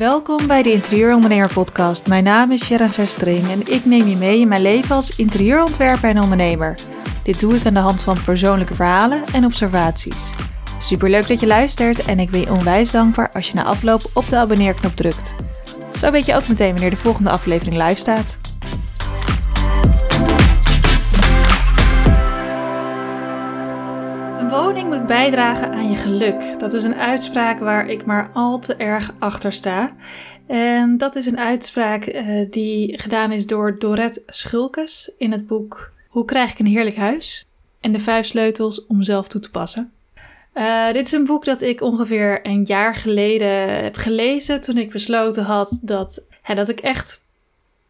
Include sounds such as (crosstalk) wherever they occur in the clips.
Welkom bij de Interieurondernemer Podcast. Mijn naam is Sharon Vestering en ik neem je mee in mijn leven als interieurontwerper en ondernemer. Dit doe ik aan de hand van persoonlijke verhalen en observaties. Superleuk dat je luistert en ik ben je onwijs dankbaar als je na afloop op de abonneerknop drukt. Zo weet je ook meteen wanneer de volgende aflevering live staat. Woning moet bijdragen aan je geluk. Dat is een uitspraak waar ik maar al te erg achter sta. En dat is een uitspraak uh, die gedaan is door Dorette Schulkes in het boek Hoe krijg ik een heerlijk huis? En de vijf sleutels om zelf toe te passen. Uh, dit is een boek dat ik ongeveer een jaar geleden heb gelezen toen ik besloten had dat, dat ik echt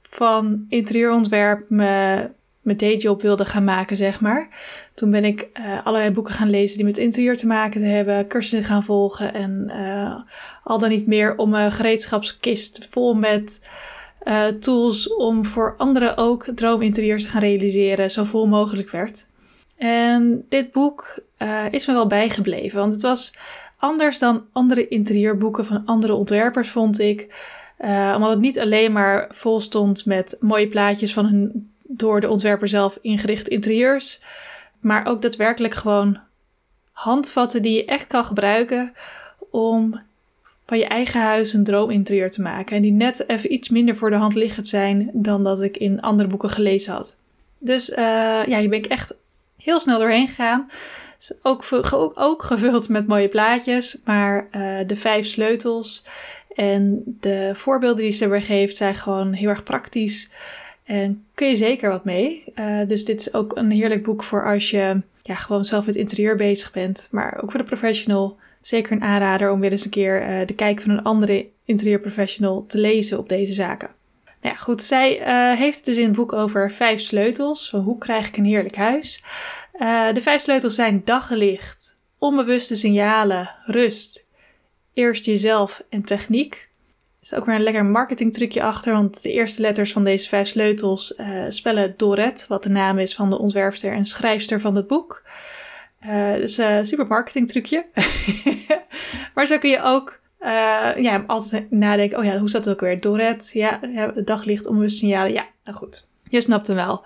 van interieurontwerp me mijn dayjob wilde gaan maken, zeg maar. Toen ben ik uh, allerlei boeken gaan lezen die met interieur te maken te hebben, cursussen gaan volgen en uh, al dan niet meer om een gereedschapskist vol met uh, tools om voor anderen ook droominterieurs te gaan realiseren, zo vol mogelijk werd. En dit boek is me wel bijgebleven, want het was anders dan andere interieurboeken van andere ontwerpers, vond ik. omdat het niet alleen maar vol stond met mooie plaatjes van hun door de ontwerper zelf ingericht interieurs. Maar ook daadwerkelijk gewoon handvatten die je echt kan gebruiken om van je eigen huis een droominterieur te maken. En die net even iets minder voor de hand liggend zijn dan dat ik in andere boeken gelezen had. Dus uh, ja, hier ben ik echt heel snel doorheen gegaan. ook, ook, gevuld met mooie plaatjes, maar uh, de vijf sleutels en de voorbeelden die ze erbij geeft zijn gewoon heel erg praktisch. En kun je zeker wat mee. Uh, dus dit is ook een heerlijk boek voor als je ja, gewoon zelf met interieur bezig bent. Maar ook voor de professional. Zeker een aanrader om weer eens een keer uh, de kijk van een andere interieurprofessional te lezen op deze zaken. Nou ja, goed. Zij uh, heeft het dus in het boek over vijf sleutels. Van hoe krijg ik een heerlijk huis? de vijf sleutels zijn daglicht, onbewuste signalen, rust, eerst jezelf en techniek is ook weer een lekker marketingtrucje achter, want de eerste letters van deze vijf sleutels uh, spellen Dorette, wat de naam is van de ontwerpster en schrijfster van het boek. Uh, dus uh, super marketingtrucje. (laughs) maar zo kun je ook ja, altijd nadenken, oh ja, hoe zat het ook weer? Dorette, ja, ja daglicht, onbewust signalen, ja, nou goed. Je snapt hem wel.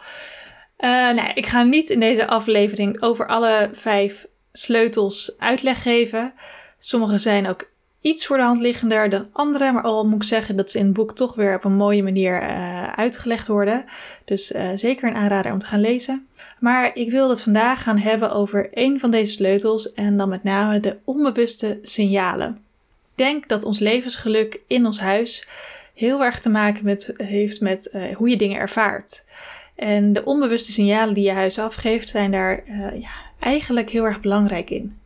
nou, ik ga niet in deze aflevering over alle vijf sleutels uitleg geven. Sommige zijn ook iets voor de hand liggender dan andere. Maar al moet ik zeggen dat ze in het boek toch weer op een mooie manier uh, uitgelegd worden. Dus uh, zeker een aanrader om te gaan lezen. Maar ik wil het vandaag gaan hebben over een van deze sleutels en dan met name de onbewuste signalen. Ik denk dat ons levensgeluk in ons huis heel erg te maken met, heeft met uh, hoe je dingen ervaart. En de onbewuste signalen die je huis afgeeft zijn daar ja, eigenlijk heel erg belangrijk in.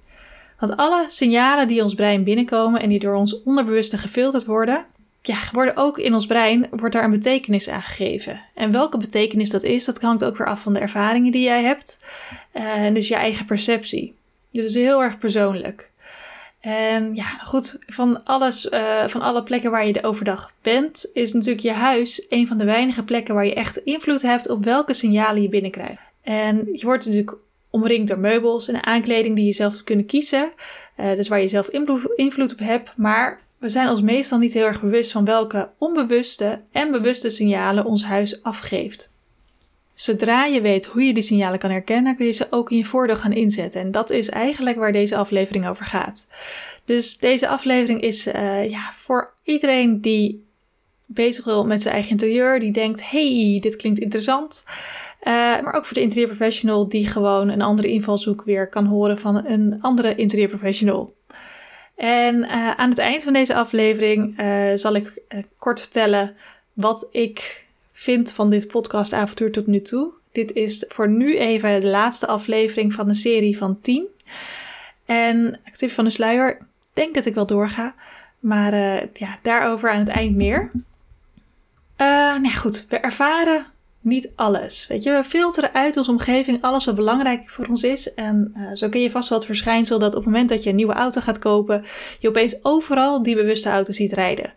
Want alle signalen die ons brein binnenkomen en die door ons onderbewuste gefilterd worden, ja, worden ook in ons brein, wordt daar een betekenis aan gegeven. En welke betekenis dat is, dat hangt ook weer af van de ervaringen die jij hebt. Eh, en dus je eigen perceptie. Dus het is heel erg persoonlijk. En ja, goed, van, alles, uh, van alle plekken waar je de overdag bent, is natuurlijk je huis een van de weinige plekken waar je echt invloed hebt op welke signalen je binnenkrijgt. En je wordt natuurlijk omringd door meubels en aankleding die je zelf kunnen kiezen. Uh, dus waar je zelf invloed op hebt. Maar we zijn ons meestal niet heel erg bewust van welke onbewuste en bewuste signalen ons huis afgeeft. Zodra je weet hoe je die signalen kan herkennen, kun je ze ook in je voordeel gaan inzetten. En dat is eigenlijk waar deze aflevering over gaat. Dus deze aflevering is uh, ja, voor iedereen die bezig wil met zijn eigen interieur, die denkt: hey, dit klinkt interessant. Uh, maar ook voor de interieurprofessional die gewoon een andere invalshoek weer kan horen van een andere interieurprofessional. En uh, aan het eind van deze aflevering uh, zal ik kort vertellen wat ik vind van dit podcastavontuur tot nu toe. Dit is voor nu even de laatste aflevering van een serie van 10. En actief van de sluier, denk dat ik wel doorga. Maar ja, daarover aan het eind meer. nou goed, we ervaren niet alles. Weet je, we filteren uit onze omgeving alles wat belangrijk voor ons is. En uh, zo kun je vast wel het verschijnsel dat op het moment dat je een nieuwe auto gaat kopen, je opeens overal die bewuste auto ziet rijden.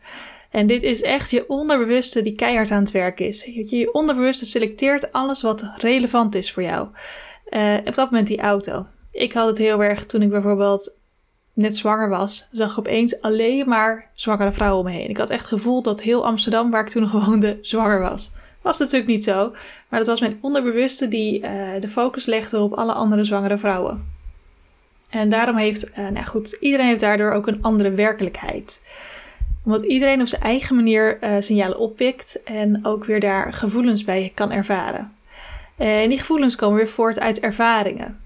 En dit is echt je onderbewuste die keihard aan het werk is. Je, onderbewuste selecteert alles wat relevant is voor jou. Uh, op dat moment die auto. Ik had het heel erg toen ik bijvoorbeeld net zwanger was, zag ik opeens alleen maar zwangere vrouwen om me heen. Ik had echt het gevoel dat heel Amsterdam, waar ik toen (laughs) woonde, zwanger was. Was natuurlijk niet zo, maar dat was mijn onderbewuste die de focus legde op alle andere zwangere vrouwen. En daarom heeft, nou goed, iedereen heeft daardoor ook een andere werkelijkheid omdat iedereen op zijn eigen manier uh, signalen oppikt en ook weer daar gevoelens bij kan ervaren. En die gevoelens komen weer voort uit ervaringen.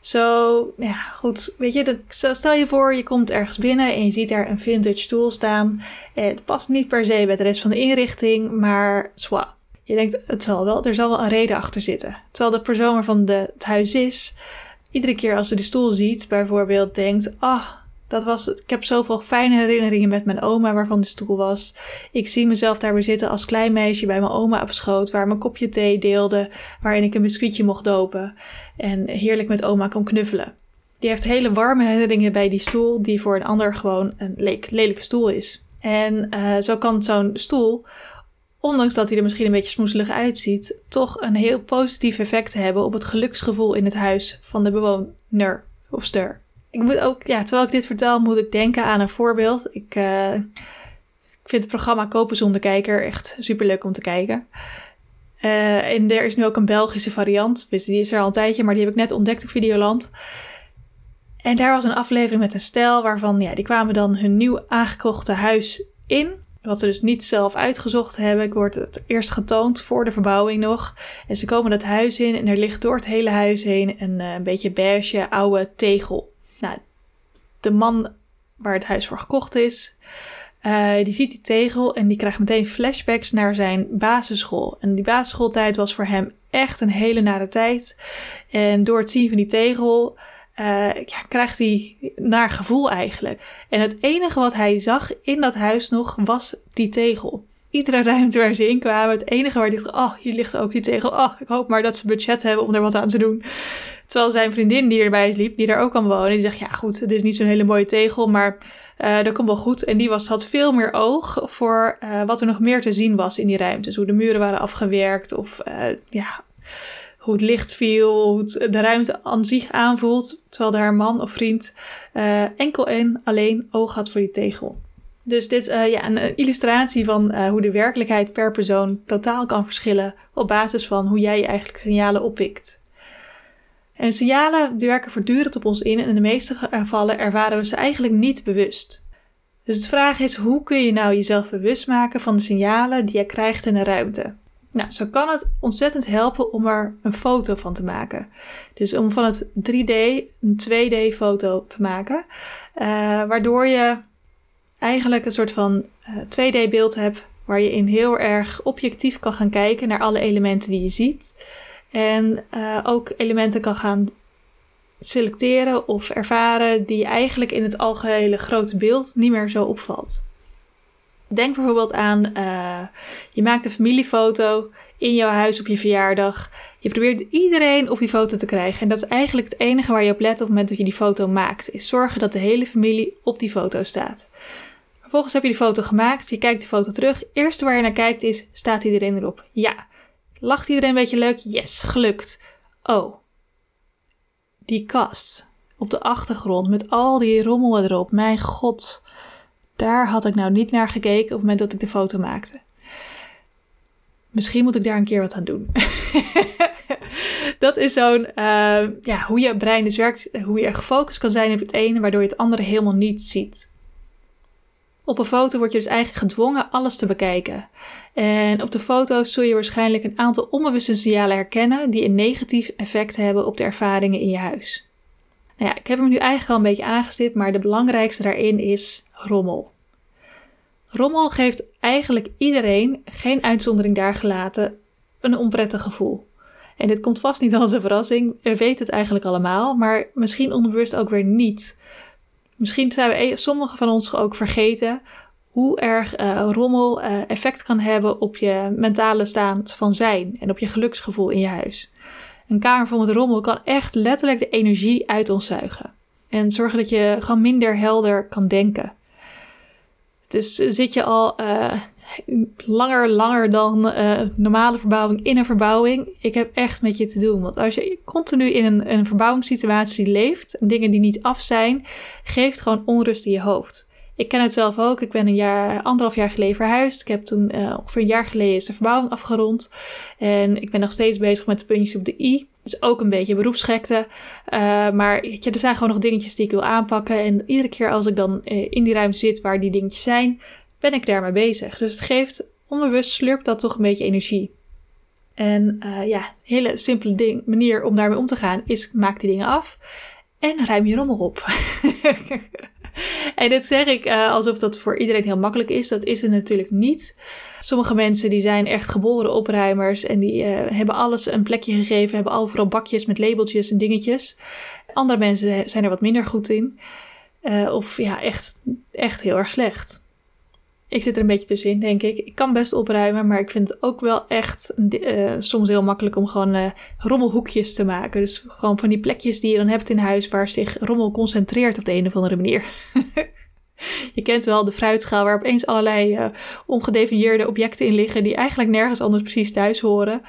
Zo, ja, goed. Weet je, stel je voor, je komt ergens binnen en je ziet daar een vintage stoel staan. Het past niet per se bij de rest van de inrichting, maar zwa. Je denkt, het zal wel, er zal wel een reden achter zitten. Terwijl de persoon waarvan de, het huis is, iedere keer als ze de stoel ziet, bijvoorbeeld denkt, ah, dat was, ik heb zoveel fijne herinneringen met mijn oma waarvan de stoel was. Ik zie mezelf daar weer zitten als klein meisje bij mijn oma op schoot, waar mijn kopje thee deelde, waarin ik een biscuitje mocht dopen en heerlijk met oma kon knuffelen. Die heeft hele warme herinneringen bij die stoel, die voor een ander gewoon een lelijke stoel is. En uh, zo kan zo'n stoel, ondanks dat hij er misschien een beetje smoeselig uitziet, toch een heel positief effect hebben op het geluksgevoel in het huis van de bewoner of ster ik moet ook, ja, terwijl ik dit vertel, moet ik denken aan een voorbeeld. Ik, uh, ik vind het programma Kopen zonder kijker echt super leuk om te kijken. Uh, en er is nu ook een Belgische variant. Dus die is er al een tijdje, maar die heb ik net ontdekt op Videoland. En daar was een aflevering met een stel waarvan, ja, die kwamen dan hun nieuw aangekochte huis in. Wat ze dus niet zelf uitgezocht hebben. Ik word het eerst getoond voor de verbouwing nog. En ze komen dat huis in en er ligt door het hele huis heen een, uh, een beetje beige oude tegel. Nou, de man waar het huis voor gekocht is, uh, die ziet die tegel en die krijgt meteen flashbacks naar zijn basisschool. En die basisschooltijd was voor hem echt een hele nare tijd. En door het zien van die tegel ja, krijgt hij naar gevoel eigenlijk. En het enige wat hij zag in dat huis nog was die tegel. Iedere ruimte waar ze in kwamen, het enige waar hij dacht, oh, hier ligt ook die tegel. Oh, ik hoop maar dat ze budget hebben om er wat aan te doen. Terwijl zijn vriendin die erbij liep, die daar ook kan wonen, die zegt: Ja, goed, het is niet zo'n hele mooie tegel, maar uh, dat komt wel goed. En die was, had veel meer oog voor uh, wat er nog meer te zien was in die ruimtes. Hoe de muren waren afgewerkt of ja, hoe het licht viel, hoe de ruimte aan zich aanvoelt. Terwijl haar man of vriend enkel en alleen oog had voor die tegel. Dus dit is ja, een illustratie van hoe de werkelijkheid per persoon totaal kan verschillen op basis van hoe jij eigenlijk signalen oppikt. En signalen werken voortdurend op ons in en in de meeste gevallen ervaren we ze eigenlijk niet bewust. Dus de vraag is, hoe kun je nou jezelf bewust maken van de signalen die je krijgt in een ruimte? Nou, zo kan het ontzettend helpen om er een foto van te maken. Dus om van het 3D een 2D foto te maken, uh, waardoor je eigenlijk een soort van uh, eh, 2D beeld hebt waar je in heel erg objectief kan gaan kijken naar alle elementen die je ziet. En uh, ook elementen kan gaan selecteren of ervaren die eigenlijk in het algehele grote beeld niet meer zo opvalt. Denk bijvoorbeeld aan, uh, je maakt een familiefoto in jouw huis op je verjaardag. Je probeert iedereen op die foto te krijgen. En dat is eigenlijk het enige waar je op let op het moment dat je die foto maakt. Is zorgen dat de hele familie op die foto staat. Vervolgens heb je die foto gemaakt, je kijkt die foto terug. Eerste waar je naar kijkt is, staat iedereen erop? Ja. Lacht iedereen een beetje leuk? Yes, gelukt. Oh, die kast op de achtergrond met al die rommel erop. Mijn god, daar had ik nou niet naar gekeken op het moment dat ik de foto maakte. Misschien moet ik daar een keer wat aan doen. (laughs) dat is zo'n, uh, ja, hoe je brein dus werkt, hoe je gefocust kan zijn op het ene, waardoor je het andere helemaal niet ziet. Op een foto word je dus eigenlijk gedwongen alles te bekijken. En op de foto's zul je waarschijnlijk een aantal onbewuste signalen herkennen die een negatief effect hebben op de ervaringen in je huis. Nou ja, ik heb hem nu eigenlijk al een beetje aangestipt, maar de belangrijkste daarin is rommel. Rommel geeft eigenlijk iedereen, geen uitzondering daar gelaten, een onprettig gevoel. En dit komt vast niet als een verrassing, we weten het eigenlijk allemaal, maar misschien onbewust ook weer niet. Misschien zijn we e- sommigen van ons ook vergeten hoe erg uh, rommel uh, effect kan hebben op je mentale staat van zijn en op je geluksgevoel in je huis. Een kamer vol met rommel kan echt letterlijk de energie uit ons zuigen. En zorgen dat je gewoon minder helder kan denken. Dus zit je al uh, langer, langer dan uh, normale verbouwing in een verbouwing. Ik heb echt met je te doen. Want als je continu in een, een verbouwingssituatie leeft, en dingen die niet af zijn, geeft gewoon onrust in je hoofd. Ik ken het zelf ook. Ik ben een jaar, anderhalf jaar geleden verhuisd. Ik heb toen uh, ongeveer een jaar geleden is de verbouwing afgerond. En ik ben nog steeds bezig met de puntjes op de i. Dus ook een beetje beroepsgekte. Uh, maar je, er zijn gewoon nog dingetjes die ik wil aanpakken. En iedere keer als ik dan uh, in die ruimte zit waar die dingetjes zijn, ben ik daarmee bezig. Dus het geeft onbewust slurpt dat toch een beetje energie. En ja, hele simpele ding, manier om daarmee om te gaan is maak die dingen af en ruim je rommel op. (laughs) (laughs) en dit zeg ik uh, alsof dat voor iedereen heel makkelijk is. Dat is het natuurlijk niet. Sommige mensen die zijn echt geboren opruimers en die uh, hebben alles een plekje gegeven, hebben overal bakjes met labeltjes en dingetjes. Andere mensen zijn er wat minder goed in. Uh, of ja, echt, echt heel erg slecht. Ik zit er een beetje tussenin, denk ik. Ik kan best opruimen, maar ik vind het ook wel echt uh, soms heel makkelijk om gewoon uh, rommelhoekjes te maken. Dus gewoon van die plekjes die je dan hebt in huis waar zich rommel concentreert op de een of andere manier. (laughs) je kent wel de fruitschaal waar opeens allerlei uh, ongedefinieerde objecten in liggen die eigenlijk nergens anders precies thuis horen.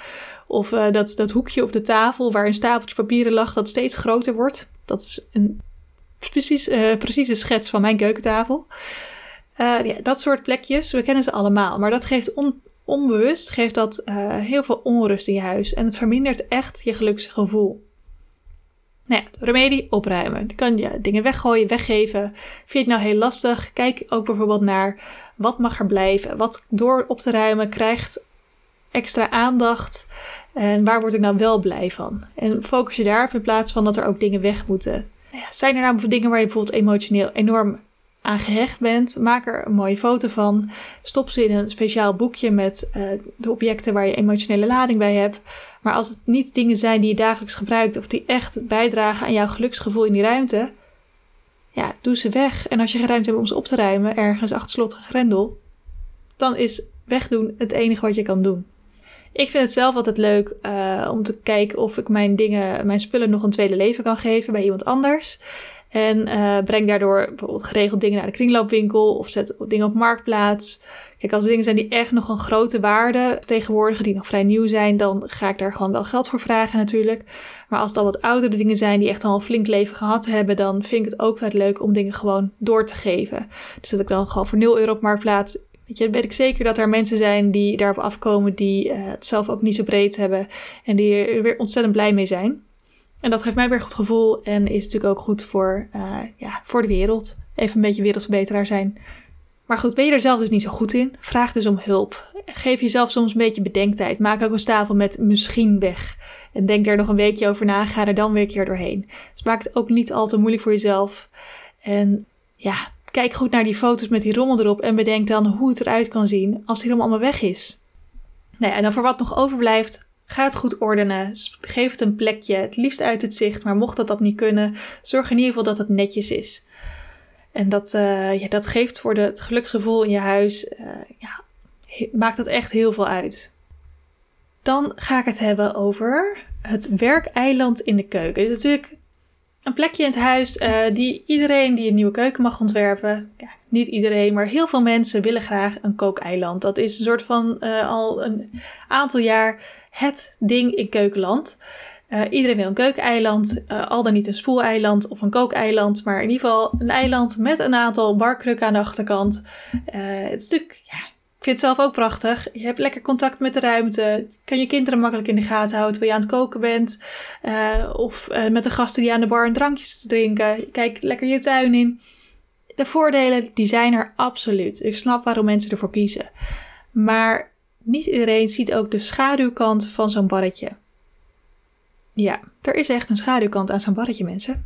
Of dat, dat hoekje op de tafel waar een stapeltje papieren lag dat steeds groter wordt. Dat is een precies, precieze schets van mijn keukentafel. Uh, ja, dat soort plekjes, we kennen ze allemaal. Maar dat geeft on, onbewust geeft dat uh, heel veel onrust in je huis. En het vermindert echt je geluksgevoel. Nou ja, remedie, opruimen. Je kan je dingen weggooien, weggeven. Vind je het nou heel lastig? Kijk ook bijvoorbeeld naar wat mag er blijven. Wat door op te ruimen krijgt extra aandacht. En waar word ik nou wel blij van? En focus je daarop in plaats van dat er ook dingen weg moeten. Nou ja, zijn er nou dingen waar je bijvoorbeeld emotioneel enorm aan gehecht bent, maak er een mooie foto van. Stop ze in een speciaal boekje met uh, de objecten waar je emotionele lading bij hebt. Maar als het niet dingen zijn die je dagelijks gebruikt of die echt bijdragen aan jouw geluksgevoel in die ruimte, ja, doe ze weg. En als je geen ruimte hebt om ze op te ruimen, ergens achter slot grendel, dan is wegdoen het enige wat je kan doen. Ik vind het zelf altijd leuk uh, om te kijken of ik mijn dingen, mijn spullen nog een tweede leven kan geven bij iemand anders. En uh, breng daardoor bijvoorbeeld geregeld dingen naar de kringloopwinkel of zet dingen op marktplaats. Kijk, als dingen zijn die echt nog een grote waarde tegenwoordigen, die nog vrij nieuw zijn, dan ga ik daar gewoon wel geld voor vragen natuurlijk. Maar als het al wat oudere dingen zijn die echt al een flink leven gehad hebben, dan vind ik het ook altijd leuk om dingen gewoon door te geven. Dus dat ik dan gewoon voor 0 euro op marktplaats. Weet je, weet ik zeker dat er mensen zijn die daarop afkomen, die uh, het zelf ook niet zo breed hebben en die er weer ontzettend blij mee zijn. En dat geeft mij weer goed gevoel en is natuurlijk ook goed voor, uh, ja, voor de wereld. Even een beetje wereldverbeteraar zijn. Maar goed, ben je er zelf dus niet zo goed in? Vraag dus om hulp. Geef jezelf soms een beetje bedenktijd. Maak ook een tafel met misschien weg. En denk er nog een weekje over na. Ga er dan weer een keer doorheen. Dus maak het ook niet al te moeilijk voor jezelf. En ja, kijk goed naar die foto's met die rommel erop. En bedenk dan hoe het eruit kan zien als die rommel allemaal weg is. Nou ja, en dan voor wat nog overblijft, Ga het goed ordenen. Geef het een plekje. Het liefst uit het zicht. Maar mocht dat, dat niet kunnen, zorg in ieder geval dat het netjes is. En dat, uh, dat geeft voor de, het geluksgevoel in je huis. Uh, ja, maakt dat echt heel veel uit. Dan ga ik het hebben over het werkeiland in de keuken. Het is natuurlijk een plekje in het huis uh, die iedereen die een nieuwe keuken mag ontwerpen. Niet iedereen, maar heel veel mensen willen graag een kookeiland. Dat is een soort van al een aantal jaar het ding in keukenland. Uh, iedereen wil een keukeneiland, uh, al dan niet een spoeleiland of een kookeiland, maar in ieder geval een eiland met een aantal barkrukken aan de achterkant. Uh, het stuk, ja, ik vind het zelf ook prachtig. Je hebt lekker contact met de ruimte, kan je kinderen makkelijk in de gaten houden terwijl je aan het koken bent. of met de gasten die aan de bar een drankje drinken. Kijk lekker je tuin in. De voordelen, die zijn er absoluut. Ik snap waarom mensen ervoor kiezen. Maar niet iedereen ziet ook de schaduwkant van zo'n barretje. Ja, er is echt een schaduwkant aan zo'n barretje, mensen.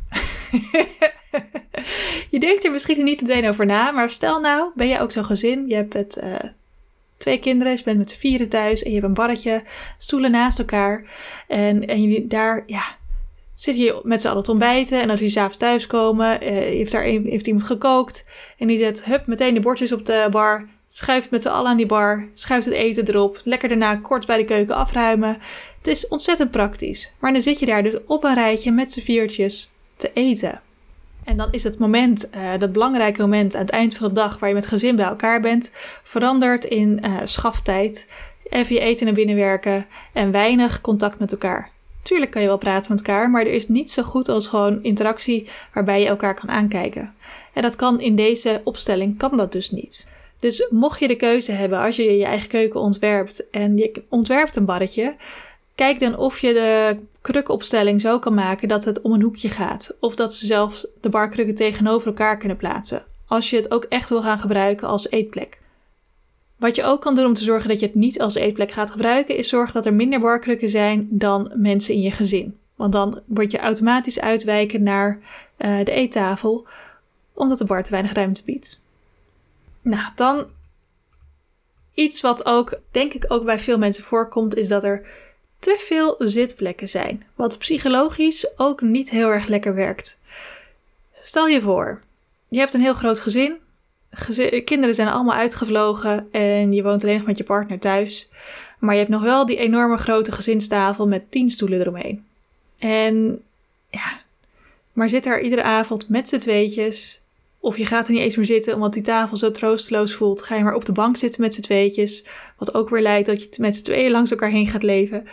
(laughs) je denkt er misschien niet meteen over na, maar stel nou, ben je ook zo'n gezin, je hebt het, uh, twee kinderen, je bent met z'n vieren thuis en je hebt een barretje, stoelen naast elkaar. En, en daar, ja, zit je met z'n allen te ontbijten. En als jullie s'avonds thuiskomen, uh, heeft, daar heeft iemand gekookt. En die zet, hup, meteen de bordjes op de bar. Schuift met z'n allen aan die bar, schuift het eten erop, lekker daarna kort bij de keuken afruimen. Het is ontzettend praktisch. Maar dan zit je daar dus op een rijtje met z'n viertjes te eten. En dan is het moment, uh, dat belangrijke moment aan het eind van de dag waar je met gezin bij elkaar bent, veranderd in uh, schaftijd. Even je eten naar binnen werken en weinig contact met elkaar. Tuurlijk kan je wel praten met elkaar, maar er is niet zo goed als gewoon interactie waarbij je elkaar kan aankijken. En dat kan in deze opstelling, kan dat dus niet. Dus mocht je de keuze hebben als je je eigen keuken ontwerpt en je ontwerpt een barretje, kijk dan of je de krukopstelling zo kan maken dat het om een hoekje gaat. Of dat ze zelfs de barkrukken tegenover elkaar kunnen plaatsen. Als je het ook echt wil gaan gebruiken als eetplek. Wat je ook kan doen om te zorgen dat je het niet als eetplek gaat gebruiken, is zorgen dat er minder barkrukken zijn dan mensen in je gezin. Want dan word je automatisch uitwijken naar uh, de eettafel, omdat de bar te weinig ruimte biedt. Nou, dan iets wat ook, denk ik, ook bij veel mensen voorkomt, is dat er te veel zitplekken zijn. Wat psychologisch ook niet heel erg lekker werkt. Stel je voor, je hebt een heel groot gezin. kinderen zijn allemaal uitgevlogen en je woont alleen nog met je partner thuis. Maar je hebt nog wel die enorme grote gezinstafel met tien stoelen eromheen. En ja, maar zit er iedere avond met z'n tweetjes of je gaat er niet eens meer zitten omdat die tafel zo troosteloos voelt. Ga je maar op de bank zitten met z'n tweetjes. Wat ook weer leidt dat je met z'n tweeën langs elkaar heen gaat leven.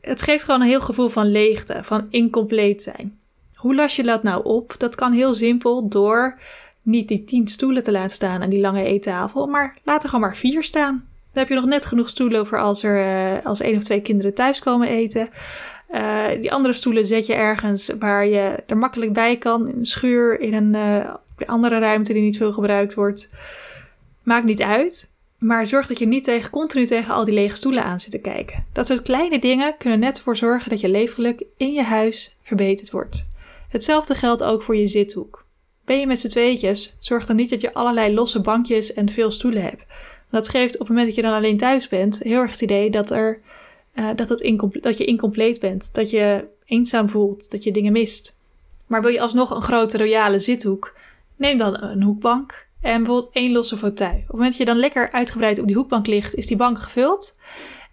Het geeft gewoon een heel gevoel van leegte, van incompleet zijn. Hoe las je dat nou op? Dat kan heel simpel door niet die tien stoelen te laten staan aan die lange eettafel, maar laat er gewoon maar vier staan. Dan heb je nog net genoeg stoelen voor als er uh, als één of twee kinderen thuis komen eten. Uh, die andere stoelen zet je ergens waar je er makkelijk bij kan. In een schuur, in een uh, andere ruimte die niet veel gebruikt wordt. Maakt niet uit. Maar zorg dat je niet tegen, continu tegen al die lege stoelen aan zit te kijken. Dat soort kleine dingen kunnen net ervoor zorgen dat je leefgeluk in je huis verbeterd wordt. Hetzelfde geldt ook voor je zithoek. Ben je met z'n tweetjes, zorg dan niet dat je allerlei losse bankjes en veel stoelen hebt. Dat geeft op het moment dat je dan alleen thuis bent heel erg het idee dat, er, uh, dat, het dat je incompleet bent. Dat je eenzaam voelt, dat je dingen mist. Maar wil je alsnog een grote royale zithoek, Neem dan een hoekbank en bijvoorbeeld één losse fauteuil. Op het moment dat je dan lekker uitgebreid op die hoekbank ligt, is die bank gevuld.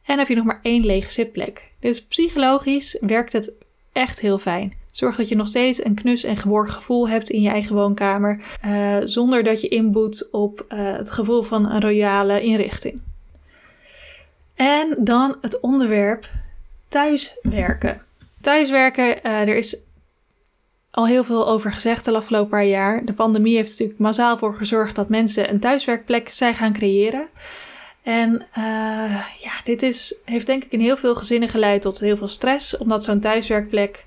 En heb je nog maar één lege zitplek. Dus psychologisch werkt het echt heel fijn. Zorg dat je nog steeds een knus en geborgen gevoel hebt in je eigen woonkamer. Uh, zonder dat je inboet op uh, het gevoel van een royale inrichting. En dan het onderwerp thuiswerken. Thuiswerken, uh, er is al heel veel over gezegd de afgelopen paar jaar. De pandemie heeft natuurlijk massaal voor gezorgd dat mensen een thuiswerkplek zijn gaan creëren. En uh, ja, dit is, heeft denk ik in heel veel gezinnen geleid tot heel veel stress, omdat zo'n thuiswerkplek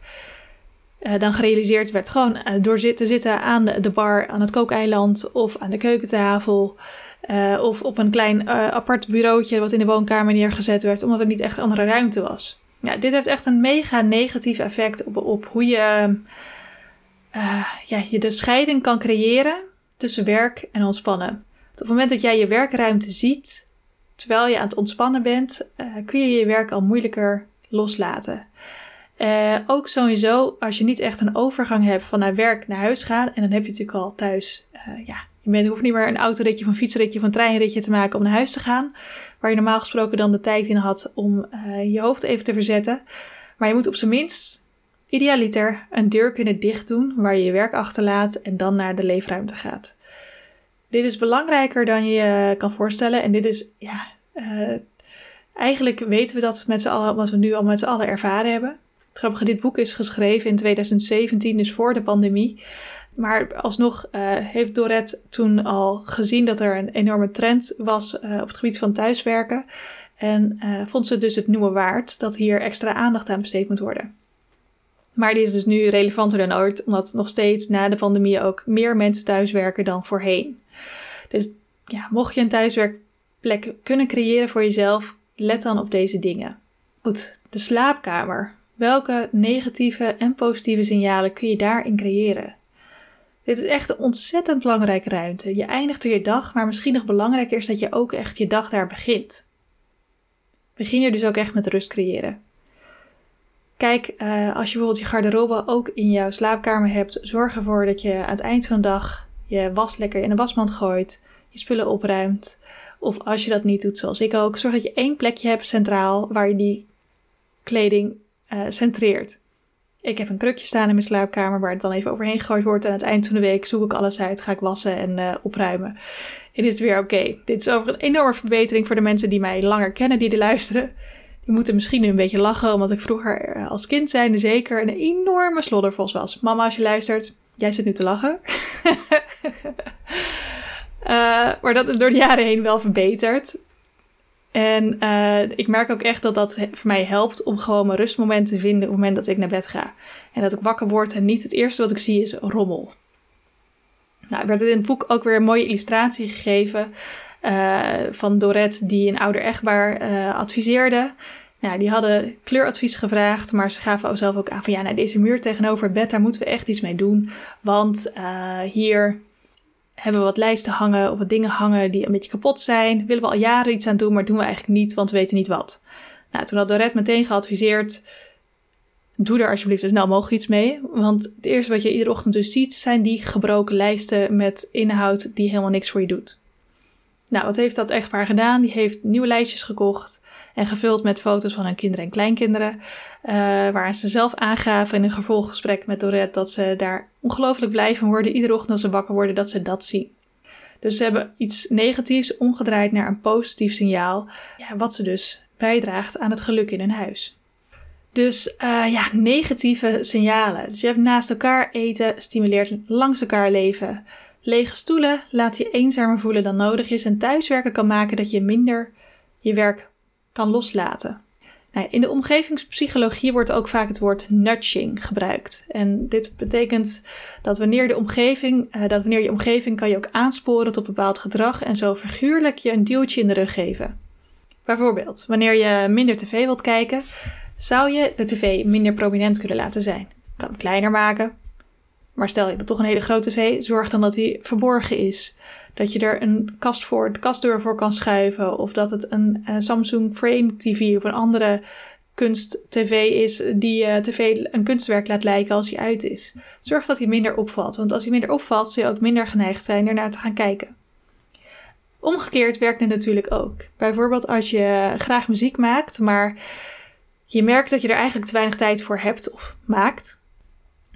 uh, dan gerealiseerd werd gewoon uh, door te zitten aan de, de, bar, aan het kookeiland of aan de keukentafel. of op een klein apart bureautje wat in de woonkamer neergezet werd, omdat er niet echt andere ruimte was. Ja, dit heeft echt een mega negatief effect op, op hoe je uh, ja, je de scheiding kan creëren tussen werk en ontspannen. Op het moment dat jij je werkruimte ziet, terwijl je aan het ontspannen bent, uh, kun je je werk al moeilijker loslaten. Uh, ook sowieso, als je niet echt een overgang hebt van naar werk naar huis gaan, en dan heb je natuurlijk al thuis, ja, je hoeft niet meer een autoritje, een fietsritje een treinritje te maken om naar huis te gaan, waar je normaal gesproken dan de tijd in had om je hoofd even te verzetten. Maar je moet op zijn minst Idealiter een deur kunnen dicht doen waar je je werk achterlaat en dan naar de leefruimte gaat. Dit is belangrijker dan je je kan voorstellen en dit is, ja, uh, eigenlijk weten we dat met z'n allen, wat we nu al met z'n allen ervaren hebben. Het grappige, dit boek is geschreven in 2017, dus voor de pandemie. Maar alsnog uh, heeft Dorette toen al gezien dat er een enorme trend was op het gebied van thuiswerken. En vond ze dus het nieuwe waard dat hier extra aandacht aan besteed moet worden. Maar die is dus nu relevanter dan ooit, omdat nog steeds na de pandemie ook meer mensen thuiswerken dan voorheen. Dus ja, mocht je een thuiswerkplek kunnen creëren voor jezelf, let dan op deze dingen. Goed, de slaapkamer. Welke negatieve en positieve signalen kun je daarin creëren? Dit is echt een ontzettend belangrijke ruimte. Je eindigt er je dag, maar misschien nog belangrijker is dat je ook echt je dag daar begint. Begin er dus ook echt met rust creëren. Kijk, uh, als je bijvoorbeeld je garderobe ook in jouw slaapkamer hebt, zorg ervoor dat je aan het eind van de dag je was lekker in een wasmand gooit, je spullen opruimt. Of als je dat niet doet, zoals ik ook, zorg dat je één plekje hebt centraal waar je die kleding uh, centreert. Ik heb een krukje staan in mijn slaapkamer waar het dan even overheen gegooid wordt. En aan het eind van de week zoek ik alles uit, ga ik wassen en uh, opruimen. En is het weer oké. Dit is over een enorme verbetering voor de mensen die mij langer kennen, die er luisteren. Die moeten misschien nu een beetje lachen, omdat ik vroeger eh, als kind zijnde zeker een enorme sloddervos was. Mama, als je luistert, jij zit nu te lachen. uh, (laughs) maar dat is door de jaren heen wel verbeterd. En uh, ik merk ook echt dat dat voor mij helpt om gewoon mijn rustmomenten te vinden op het moment dat ik naar bed ga. En dat ik wakker word en niet het eerste wat ik zie is rommel. Nou, werd in het boek ook weer een mooie illustratie gegeven van Dorette, die een ouder echtbaar uh, adviseerde. Nou, die hadden kleuradvies gevraagd, maar ze gaven zelf ook aan van ja, nou, deze muur tegenover het bed, daar moeten we echt iets mee doen. Want uh, hier hebben we wat lijsten hangen of wat dingen hangen die een beetje kapot zijn. Willen we al jaren iets aan doen, maar doen we eigenlijk niet, want we weten niet wat. Nou, toen had Dorette meteen geadviseerd, doe er alsjeblieft zo snel mogelijk iets mee. Want het eerste wat je iedere ochtend dus ziet, zijn die gebroken lijsten met inhoud die helemaal niks voor je doet. Nou, wat heeft dat echtpaar gedaan? Die heeft nieuwe lijstjes gekocht en gevuld met foto's van hun kinderen en kleinkinderen. Uh, waar ze zelf aangaven in een gevolggesprek met Dorette dat ze daar ongelooflijk blij van worden. Iedere ochtend als ze wakker worden, dat ze dat zien. Dus ze hebben iets negatiefs omgedraaid naar een positief signaal. Ja, wat ze dus bijdraagt aan het geluk in hun huis. Dus uh, ja, negatieve signalen. Dus je hebt naast elkaar eten, stimuleert langs elkaar leven. Lege stoelen laat je eenzamer voelen dan nodig is. En thuiswerken kan maken dat je minder je werk kan loslaten. Nou, in de omgevingspsychologie wordt ook vaak het woord nudging gebruikt. En dit betekent dat wanneer, de omgeving, uh, dat wanneer je omgeving kan je ook aansporen tot bepaald gedrag en zo figuurlijk je een duwtje in de rug geven. Bijvoorbeeld, wanneer je minder tv wilt kijken, zou je de tv minder prominent kunnen laten zijn. Kan kleiner maken, maar stel je hebt toch een hele grote tv, zorg dan dat hij verborgen is. Dat je er een kast voor, de kastdeur voor kan schuiven. Of dat het een uh, Samsung Frame TV of een andere kunst-tv is die uh, tv een kunstwerk laat lijken als hij uit is. Zorg dat hij minder opvalt. Want als hij minder opvalt, zul je ook minder geneigd zijn ernaar te gaan kijken. Omgekeerd werkt het natuurlijk ook. Bijvoorbeeld als je graag muziek maakt, maar je merkt dat je er eigenlijk te weinig tijd voor hebt of maakt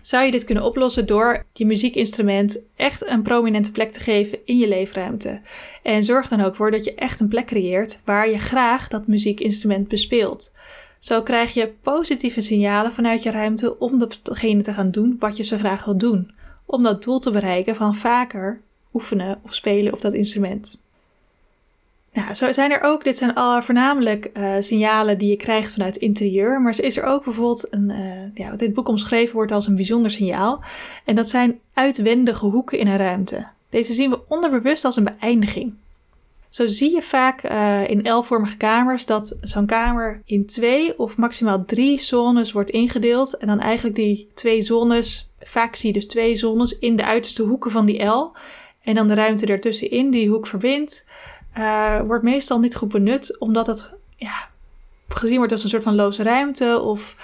zou je dit kunnen oplossen door je muziekinstrument echt een prominente plek te geven in je leefruimte. En zorg dan ook voor dat je echt een plek creëert waar je graag dat muziekinstrument bespeelt. Zo krijg je positieve signalen vanuit je ruimte om datgene te gaan doen wat je zo graag wilt doen. Om dat doel te bereiken van vaker oefenen of spelen op dat instrument. Nou, zo zijn er ook, dit zijn al voornamelijk uh, signalen die je krijgt vanuit het interieur, maar is er ook bijvoorbeeld een, uh, ja, wat in het boek omschreven wordt als een bijzonder signaal. En dat zijn uitwendige hoeken in een ruimte. Deze zien we onderbewust als een beëindiging. Zo zie je vaak uh, in L-vormige kamers dat zo'n kamer in twee of maximaal drie zones wordt ingedeeld. En dan eigenlijk die twee zones, vaak zie je dus twee zones in de uiterste hoeken van die L. En dan de ruimte ertussenin die hoek verbindt uh, wordt meestal niet goed benut, omdat het ja, gezien wordt als een soort van loze ruimte of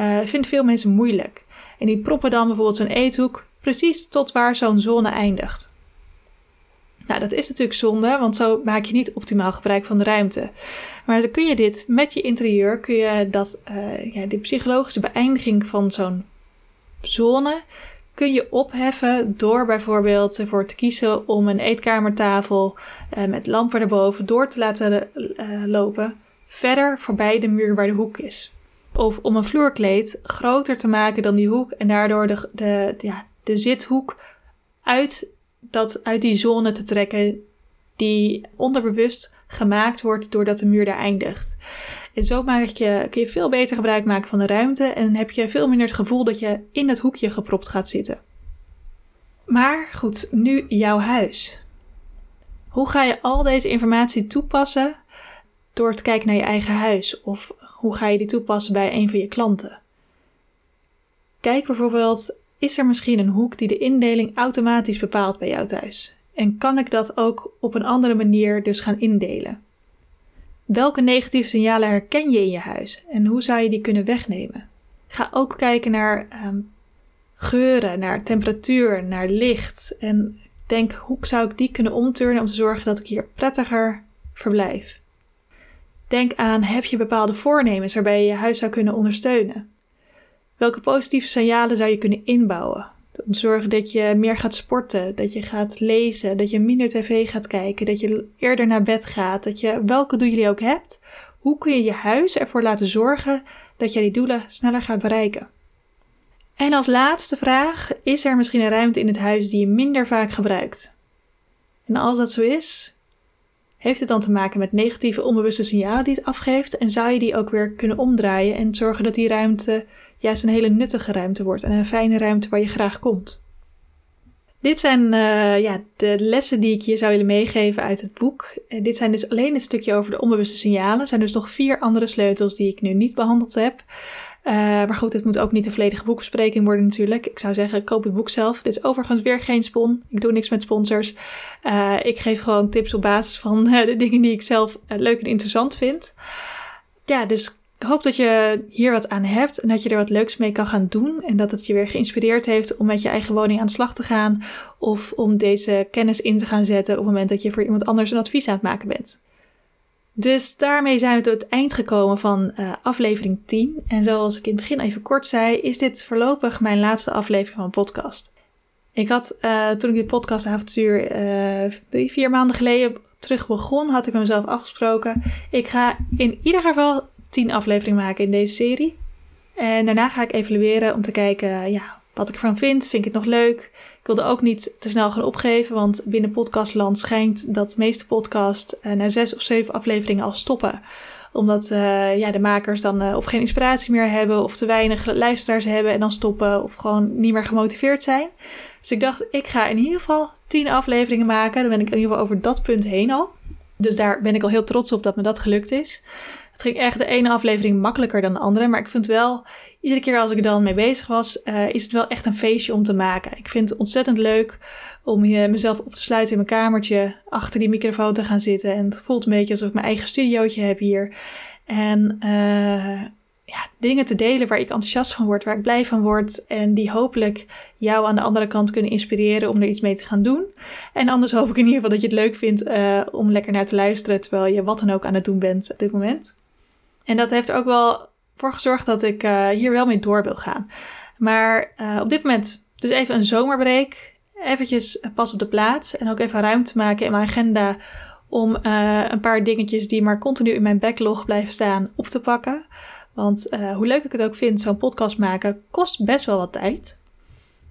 uh, vindt veel mensen moeilijk. En die proppen dan bijvoorbeeld zo'n eethoek precies tot waar zo'n zone eindigt. Nou, dat is natuurlijk zonde, want zo maak je niet optimaal gebruik van de ruimte. Maar dan kun je dit met je interieur, kun je dat, uh, ja, die psychologische beëindiging van zo'n zone, kun je opheffen door bijvoorbeeld ervoor te kiezen om een eetkamertafel uh, met lampen erboven door te laten uh, lopen, verder voorbij de muur waar de hoek is. Of om een vloerkleed groter te maken dan die hoek en daardoor de, de, ja, de zithoek uit, dat, uit die zone te trekken die onderbewust gemaakt wordt doordat de muur daar eindigt. En zo maak je, kun je veel beter gebruik maken van de ruimte en heb je veel minder het gevoel dat je in het hoekje gepropt gaat zitten. Maar goed, nu jouw huis. Hoe ga je al deze informatie toepassen door te kijken naar je eigen huis? Of hoe ga je die toepassen bij een van je klanten? Kijk bijvoorbeeld, is er misschien een hoek die de indeling automatisch bepaalt bij jou thuis? En kan ik dat ook op een andere manier dus gaan indelen? Welke negatieve signalen herken je in je huis en hoe zou je die kunnen wegnemen? Ga ook kijken naar um, geuren, naar temperatuur, naar licht. En denk hoe zou ik die kunnen omturnen om te zorgen dat ik hier prettiger verblijf. Denk aan heb je bepaalde voornemens waarbij je je huis zou kunnen ondersteunen. Welke positieve signalen zou je kunnen inbouwen? Om zorgen dat je meer gaat sporten, dat je gaat lezen, dat je minder tv gaat kijken, dat je eerder naar bed gaat, dat je welke doel je ook hebt, hoe kun je je huis ervoor laten zorgen dat je die doelen sneller gaat bereiken? En als laatste vraag, is er misschien een ruimte in het huis die je minder vaak gebruikt? En als dat zo is, heeft het dan te maken met negatieve onbewuste signalen die het afgeeft? En zou je die ook weer kunnen omdraaien en zorgen dat die ruimte juist een hele nuttige ruimte wordt en een fijne ruimte waar je graag komt? Dit zijn uh, ja, de lessen die ik je zou willen meegeven uit het boek. Uh, dit zijn dus alleen een stukje over de onbewuste signalen. Er zijn dus nog vier andere sleutels die ik nu niet behandeld heb. Uh, maar goed, het moet ook niet een volledige boekbespreking worden natuurlijk. Ik zou zeggen, koop het boek zelf. Dit is overigens weer geen spon. Ik doe niks met sponsors. Ik geef gewoon tips op basis van de dingen die ik zelf leuk en interessant vind. Ja, dus ik hoop dat je hier wat aan hebt en dat je er wat leuks mee kan gaan doen. En dat het je weer geïnspireerd heeft om met je eigen woning aan de slag te gaan. Of om deze kennis in te gaan zetten op het moment dat je voor iemand anders een advies aan het maken bent. Dus daarmee zijn we tot het eind gekomen van uh, aflevering 10. En zoals ik in het begin even kort zei, is dit voorlopig mijn laatste aflevering van mijn podcast. Ik had uh, toen ik dit podcastavontuur uh, drie, vier maanden geleden terug begon, had ik mezelf afgesproken. Ik ga in ieder geval 10 afleveringen maken in deze serie. En daarna ga ik evalueren om te kijken ja, wat ik ervan vind. Vind ik het nog leuk? Ik wilde ook niet te snel gaan opgeven, want binnen podcastland schijnt dat de meeste podcast uh, na zes of zeven afleveringen al stoppen omdat uh, ja, de makers dan uh, of geen inspiratie meer hebben, of te weinig luisteraars hebben en dan stoppen, of gewoon niet meer gemotiveerd zijn. Dus ik dacht, ik ga in ieder geval tien afleveringen maken. Dan ben ik in ieder geval over dat punt heen al. Dus daar ben ik al heel trots op dat me dat gelukt is. Het ging echt de ene aflevering makkelijker dan de andere. Maar ik vind wel, iedere keer als ik er dan mee bezig was, uh, is het wel echt een feestje om te maken. Ik vind het ontzettend leuk om je, mezelf op te sluiten in mijn kamertje, achter die microfoon te gaan zitten. En het voelt een beetje alsof ik mijn eigen studiootje heb hier. En uh, ja, dingen te delen waar ik enthousiast van word, waar ik blij van word. En die hopelijk jou aan de andere kant kunnen inspireren om er iets mee te gaan doen. En anders hoop ik in ieder geval dat je het leuk vindt uh, om lekker naar te luisteren terwijl je wat dan ook aan het doen bent op dit moment. En dat heeft ook wel voor gezorgd dat ik uh, hier wel mee door wil gaan. Maar uh, op dit moment dus even een zomerbreak. Eventjes pas op de plaats. En ook even ruimte maken in mijn agenda om een paar dingetjes die maar continu in mijn backlog blijven staan op te pakken. Want hoe leuk ik het ook vind, zo'n podcast maken kost best wel wat tijd.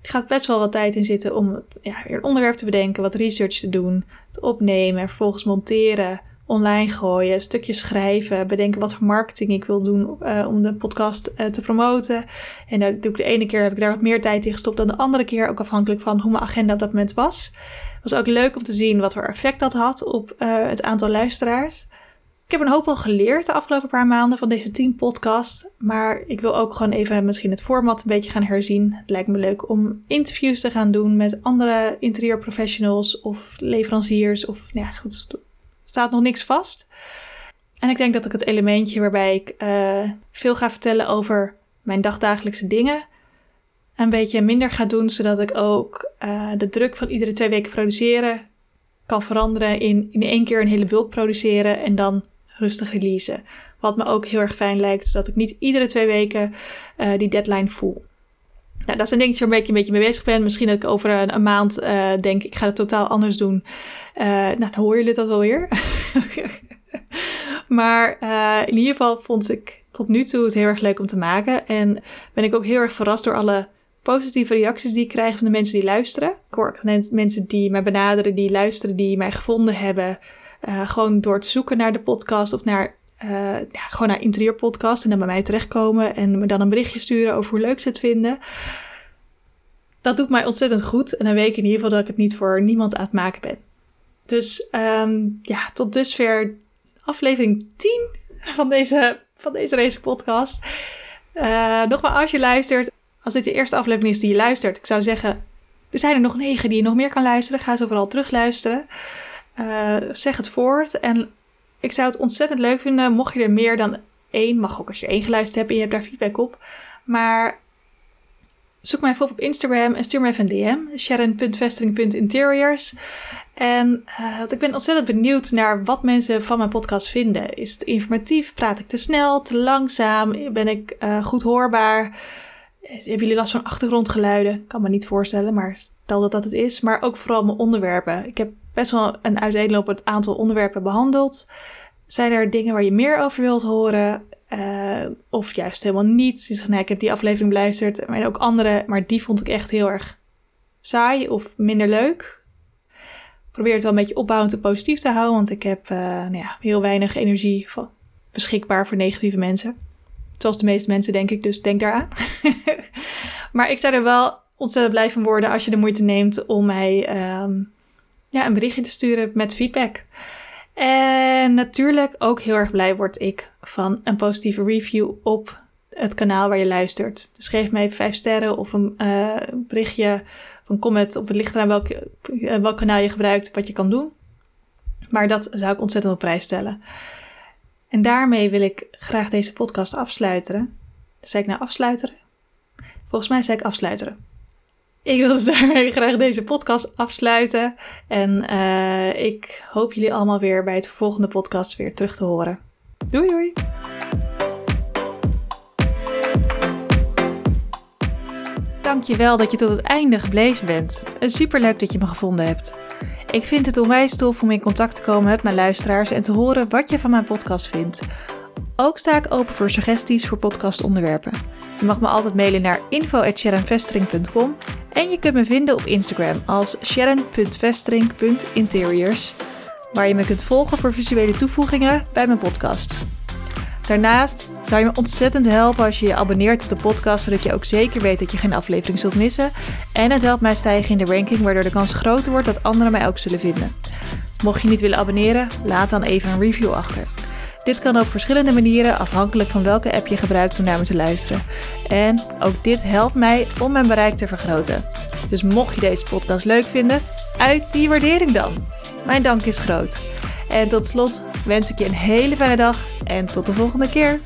Er gaat best wel wat tijd in zitten om het, ja, weer een onderwerp te bedenken, wat research te doen, het opnemen, vervolgens monteren, online gooien, stukjes schrijven, bedenken wat voor marketing ik wil doen uh, om de podcast uh, te promoten. En daar doe ik de ene keer heb ik daar wat meer tijd in gestopt dan de andere keer, ook afhankelijk van hoe mijn agenda op dat moment was. Was ook leuk om te zien wat voor effect dat had op uh, het aantal luisteraars. Ik heb een hoop al geleerd de afgelopen paar maanden van deze 10 podcasts. Maar ik wil ook gewoon even misschien het format een beetje gaan herzien. Het lijkt me leuk om interviews te gaan doen met andere interieurprofessionals of leveranciers. Of nou ja, goed, staat nog niks vast. En ik denk dat ik het elementje waarbij ik uh, veel ga vertellen over mijn dagdagelijkse dingen een beetje minder ga doen, zodat ik ook uh, de druk van iedere twee weken produceren kan veranderen in in één keer een hele bulk produceren en dan rustig releasen. Wat me ook heel erg fijn lijkt, zodat ik niet iedere twee weken uh, die deadline voel. Nou, dat is een dingetje waar ik een beetje mee bezig ben. Misschien dat ik over een, een maand denk, ik ga het totaal anders doen. Uh, nou, dan hoor jullie dat wel weer. (laughs) maar uh, in ieder geval vond ik tot nu toe het heel erg leuk om te maken. En ben ik ook heel erg verrast door alle positieve reacties die ik krijg van de mensen die luisteren. Ik hoor mensen die mij benaderen, die luisteren, die mij gevonden hebben. gewoon door te zoeken naar de podcast of naar uh, ja, gewoon naar interieurpodcast en dan bij mij terechtkomen en me dan een berichtje sturen over hoe leuk ze het vinden. Dat doet mij ontzettend goed en dan weet ik in ieder geval dat ik het niet voor niemand aan het maken ben. Dus um, ja, tot dusver aflevering 10 van deze, van deze race podcast. Uh, nogmaals, als je luistert, als dit de eerste aflevering is die je luistert, ik zou zeggen, er zijn er nog negen die je nog meer kan luisteren. Ga ze vooral terugluisteren. Uh, zeg het voort en ik zou het ontzettend leuk vinden mocht je er meer dan één, mag ook als je één geluisterd hebt en je hebt daar feedback op. Maar zoek mij even op Instagram en stuur me even een DM. sharon.vestering.interiors. En uh, want ik ben ontzettend benieuwd naar wat mensen van mijn podcast vinden. Is het informatief? Praat ik te snel, te langzaam? Ben ik uh, goed hoorbaar? hebben jullie last van achtergrondgeluiden? Kan me niet voorstellen, maar stel dat dat het is. Maar ook vooral mijn onderwerpen. Ik heb best wel een uiteenlopend aantal onderwerpen behandeld. Zijn er dingen waar je meer over wilt horen? Uh, of juist helemaal niet. Je zegt, ik heb die aflevering beluisterd. Maar ook andere, maar die vond ik echt heel erg saai of minder leuk. Probeer het wel een beetje opbouwend en positief te houden. Want ik heb uh, nou ja, heel weinig energie beschikbaar voor negatieve mensen. Zoals de meeste mensen, denk ik. Dus denk daaraan. (laughs) maar ik zou er wel ontzettend blij van worden als je de moeite neemt om mij um, ja, een berichtje te sturen met feedback. En natuurlijk ook heel erg blij word ik van een positieve review op het kanaal waar je luistert. Dus geef mij vijf sterren of een uh, berichtje of een comment. Of het ligt eraan welk, uh, welk kanaal je gebruikt, wat je kan doen. Maar dat zou ik ontzettend op prijs stellen. En daarmee wil ik graag deze podcast afsluiten. Zei ik nou afsluiten? Volgens mij zei ik afsluiten. Ik wil dus (laughs) daarmee graag deze podcast afsluiten. En uh, ik hoop jullie allemaal weer bij het volgende podcast weer terug te horen. Doei doei! Dankjewel dat je tot het einde gebleven bent. Superleuk dat je me gevonden hebt. Ik vind het onwijs tof om in contact te komen met mijn luisteraars en te horen wat je van mijn podcast vindt. Ook sta ik open voor suggesties voor podcastonderwerpen. Je mag me altijd mailen naar info.sharonvestering.com en je kunt me vinden op Instagram als sharon.vestering.interiors, waar je me kunt volgen voor visuele toevoegingen bij mijn podcast. Daarnaast zou je me ontzettend helpen als je je abonneert op de podcast, zodat je ook zeker weet dat je geen aflevering zult missen. En het helpt mij stijgen in de ranking, waardoor de kans groter wordt dat anderen mij ook zullen vinden. Mocht je niet willen abonneren, laat dan even een review achter. Dit kan op verschillende manieren, afhankelijk van welke app je gebruikt om naar me te luisteren. En ook dit helpt mij om mijn bereik te vergroten. Dus mocht je deze podcast leuk vinden, uit die waardering dan. Mijn dank is groot. En tot slot wens ik je een hele fijne dag en tot de volgende keer.